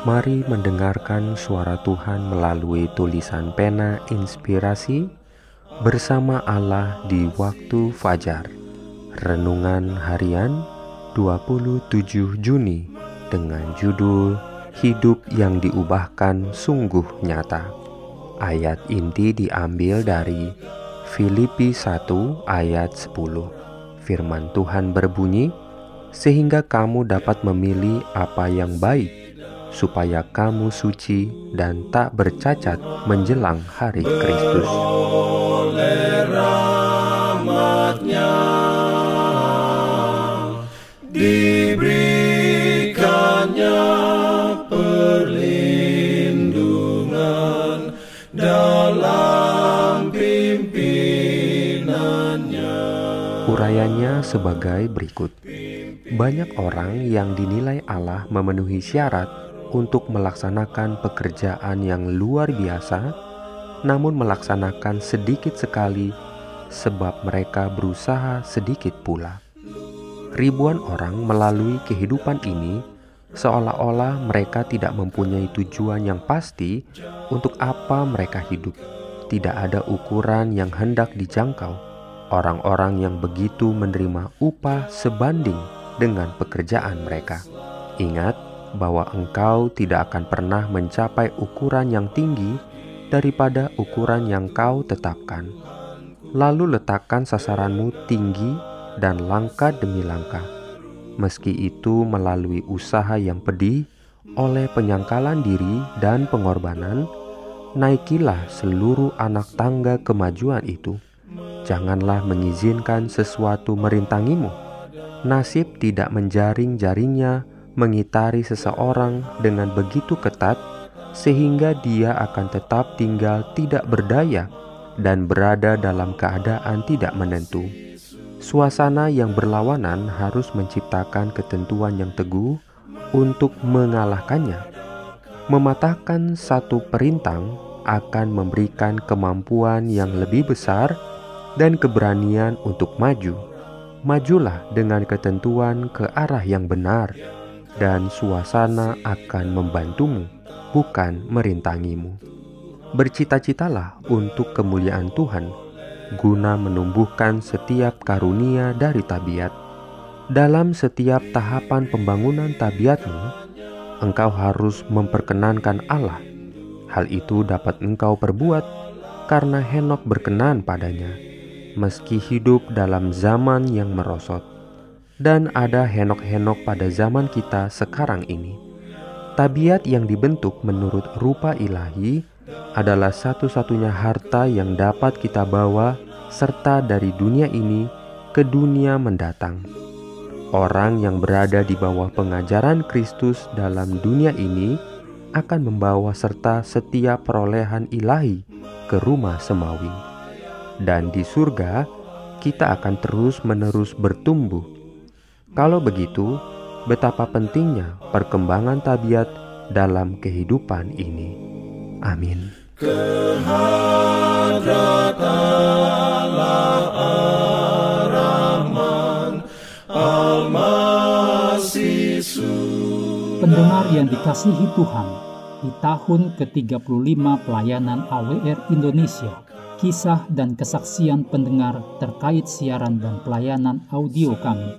Mari mendengarkan suara Tuhan melalui tulisan pena inspirasi bersama Allah di waktu fajar. Renungan harian 27 Juni dengan judul Hidup yang diubahkan sungguh nyata. Ayat inti diambil dari Filipi 1 ayat 10. Firman Tuhan berbunyi, sehingga kamu dapat memilih apa yang baik supaya kamu suci dan tak bercacat menjelang hari Kristus. Diberikannya perlindungan dalam pimpinannya. Urayanya sebagai berikut. Banyak orang yang dinilai Allah memenuhi syarat untuk melaksanakan pekerjaan yang luar biasa, namun melaksanakan sedikit sekali sebab mereka berusaha sedikit pula. Ribuan orang melalui kehidupan ini seolah-olah mereka tidak mempunyai tujuan yang pasti untuk apa mereka hidup. Tidak ada ukuran yang hendak dijangkau. Orang-orang yang begitu menerima upah sebanding dengan pekerjaan mereka. Ingat, bahwa engkau tidak akan pernah mencapai ukuran yang tinggi daripada ukuran yang kau tetapkan. Lalu letakkan sasaranmu tinggi dan langkah demi langkah. Meski itu melalui usaha yang pedih, oleh penyangkalan diri dan pengorbanan, naikilah seluruh anak tangga kemajuan itu. Janganlah mengizinkan sesuatu merintangimu. Nasib tidak menjaring jaringnya mengitari seseorang dengan begitu ketat sehingga dia akan tetap tinggal tidak berdaya dan berada dalam keadaan tidak menentu. Suasana yang berlawanan harus menciptakan ketentuan yang teguh untuk mengalahkannya. Mematahkan satu perintang akan memberikan kemampuan yang lebih besar dan keberanian untuk maju. Majulah dengan ketentuan ke arah yang benar dan suasana akan membantumu, bukan merintangimu. Bercita-citalah untuk kemuliaan Tuhan, guna menumbuhkan setiap karunia dari tabiat. Dalam setiap tahapan pembangunan tabiatmu, engkau harus memperkenankan Allah. Hal itu dapat engkau perbuat karena Henok berkenan padanya, meski hidup dalam zaman yang merosot dan ada henok-henok pada zaman kita sekarang ini. Tabiat yang dibentuk menurut rupa ilahi adalah satu-satunya harta yang dapat kita bawa serta dari dunia ini ke dunia mendatang. Orang yang berada di bawah pengajaran Kristus dalam dunia ini akan membawa serta setiap perolehan ilahi ke rumah semawi. Dan di surga, kita akan terus-menerus bertumbuh kalau begitu, betapa pentingnya perkembangan tabiat dalam kehidupan ini. Amin. Pendengar yang dikasihi Tuhan, di tahun ke-35 pelayanan AWR Indonesia, kisah dan kesaksian pendengar terkait siaran dan pelayanan audio kami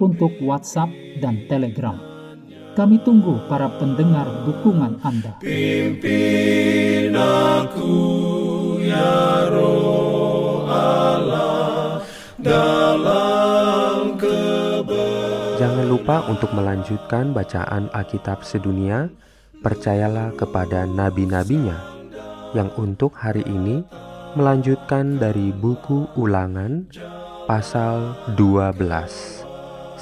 untuk WhatsApp dan Telegram. Kami tunggu para pendengar dukungan Anda. Pimpin aku ya roh Allah dalam kebenaran. Jangan lupa untuk melanjutkan bacaan Alkitab sedunia. Percayalah kepada nabi-nabinya yang untuk hari ini melanjutkan dari buku Ulangan pasal 12.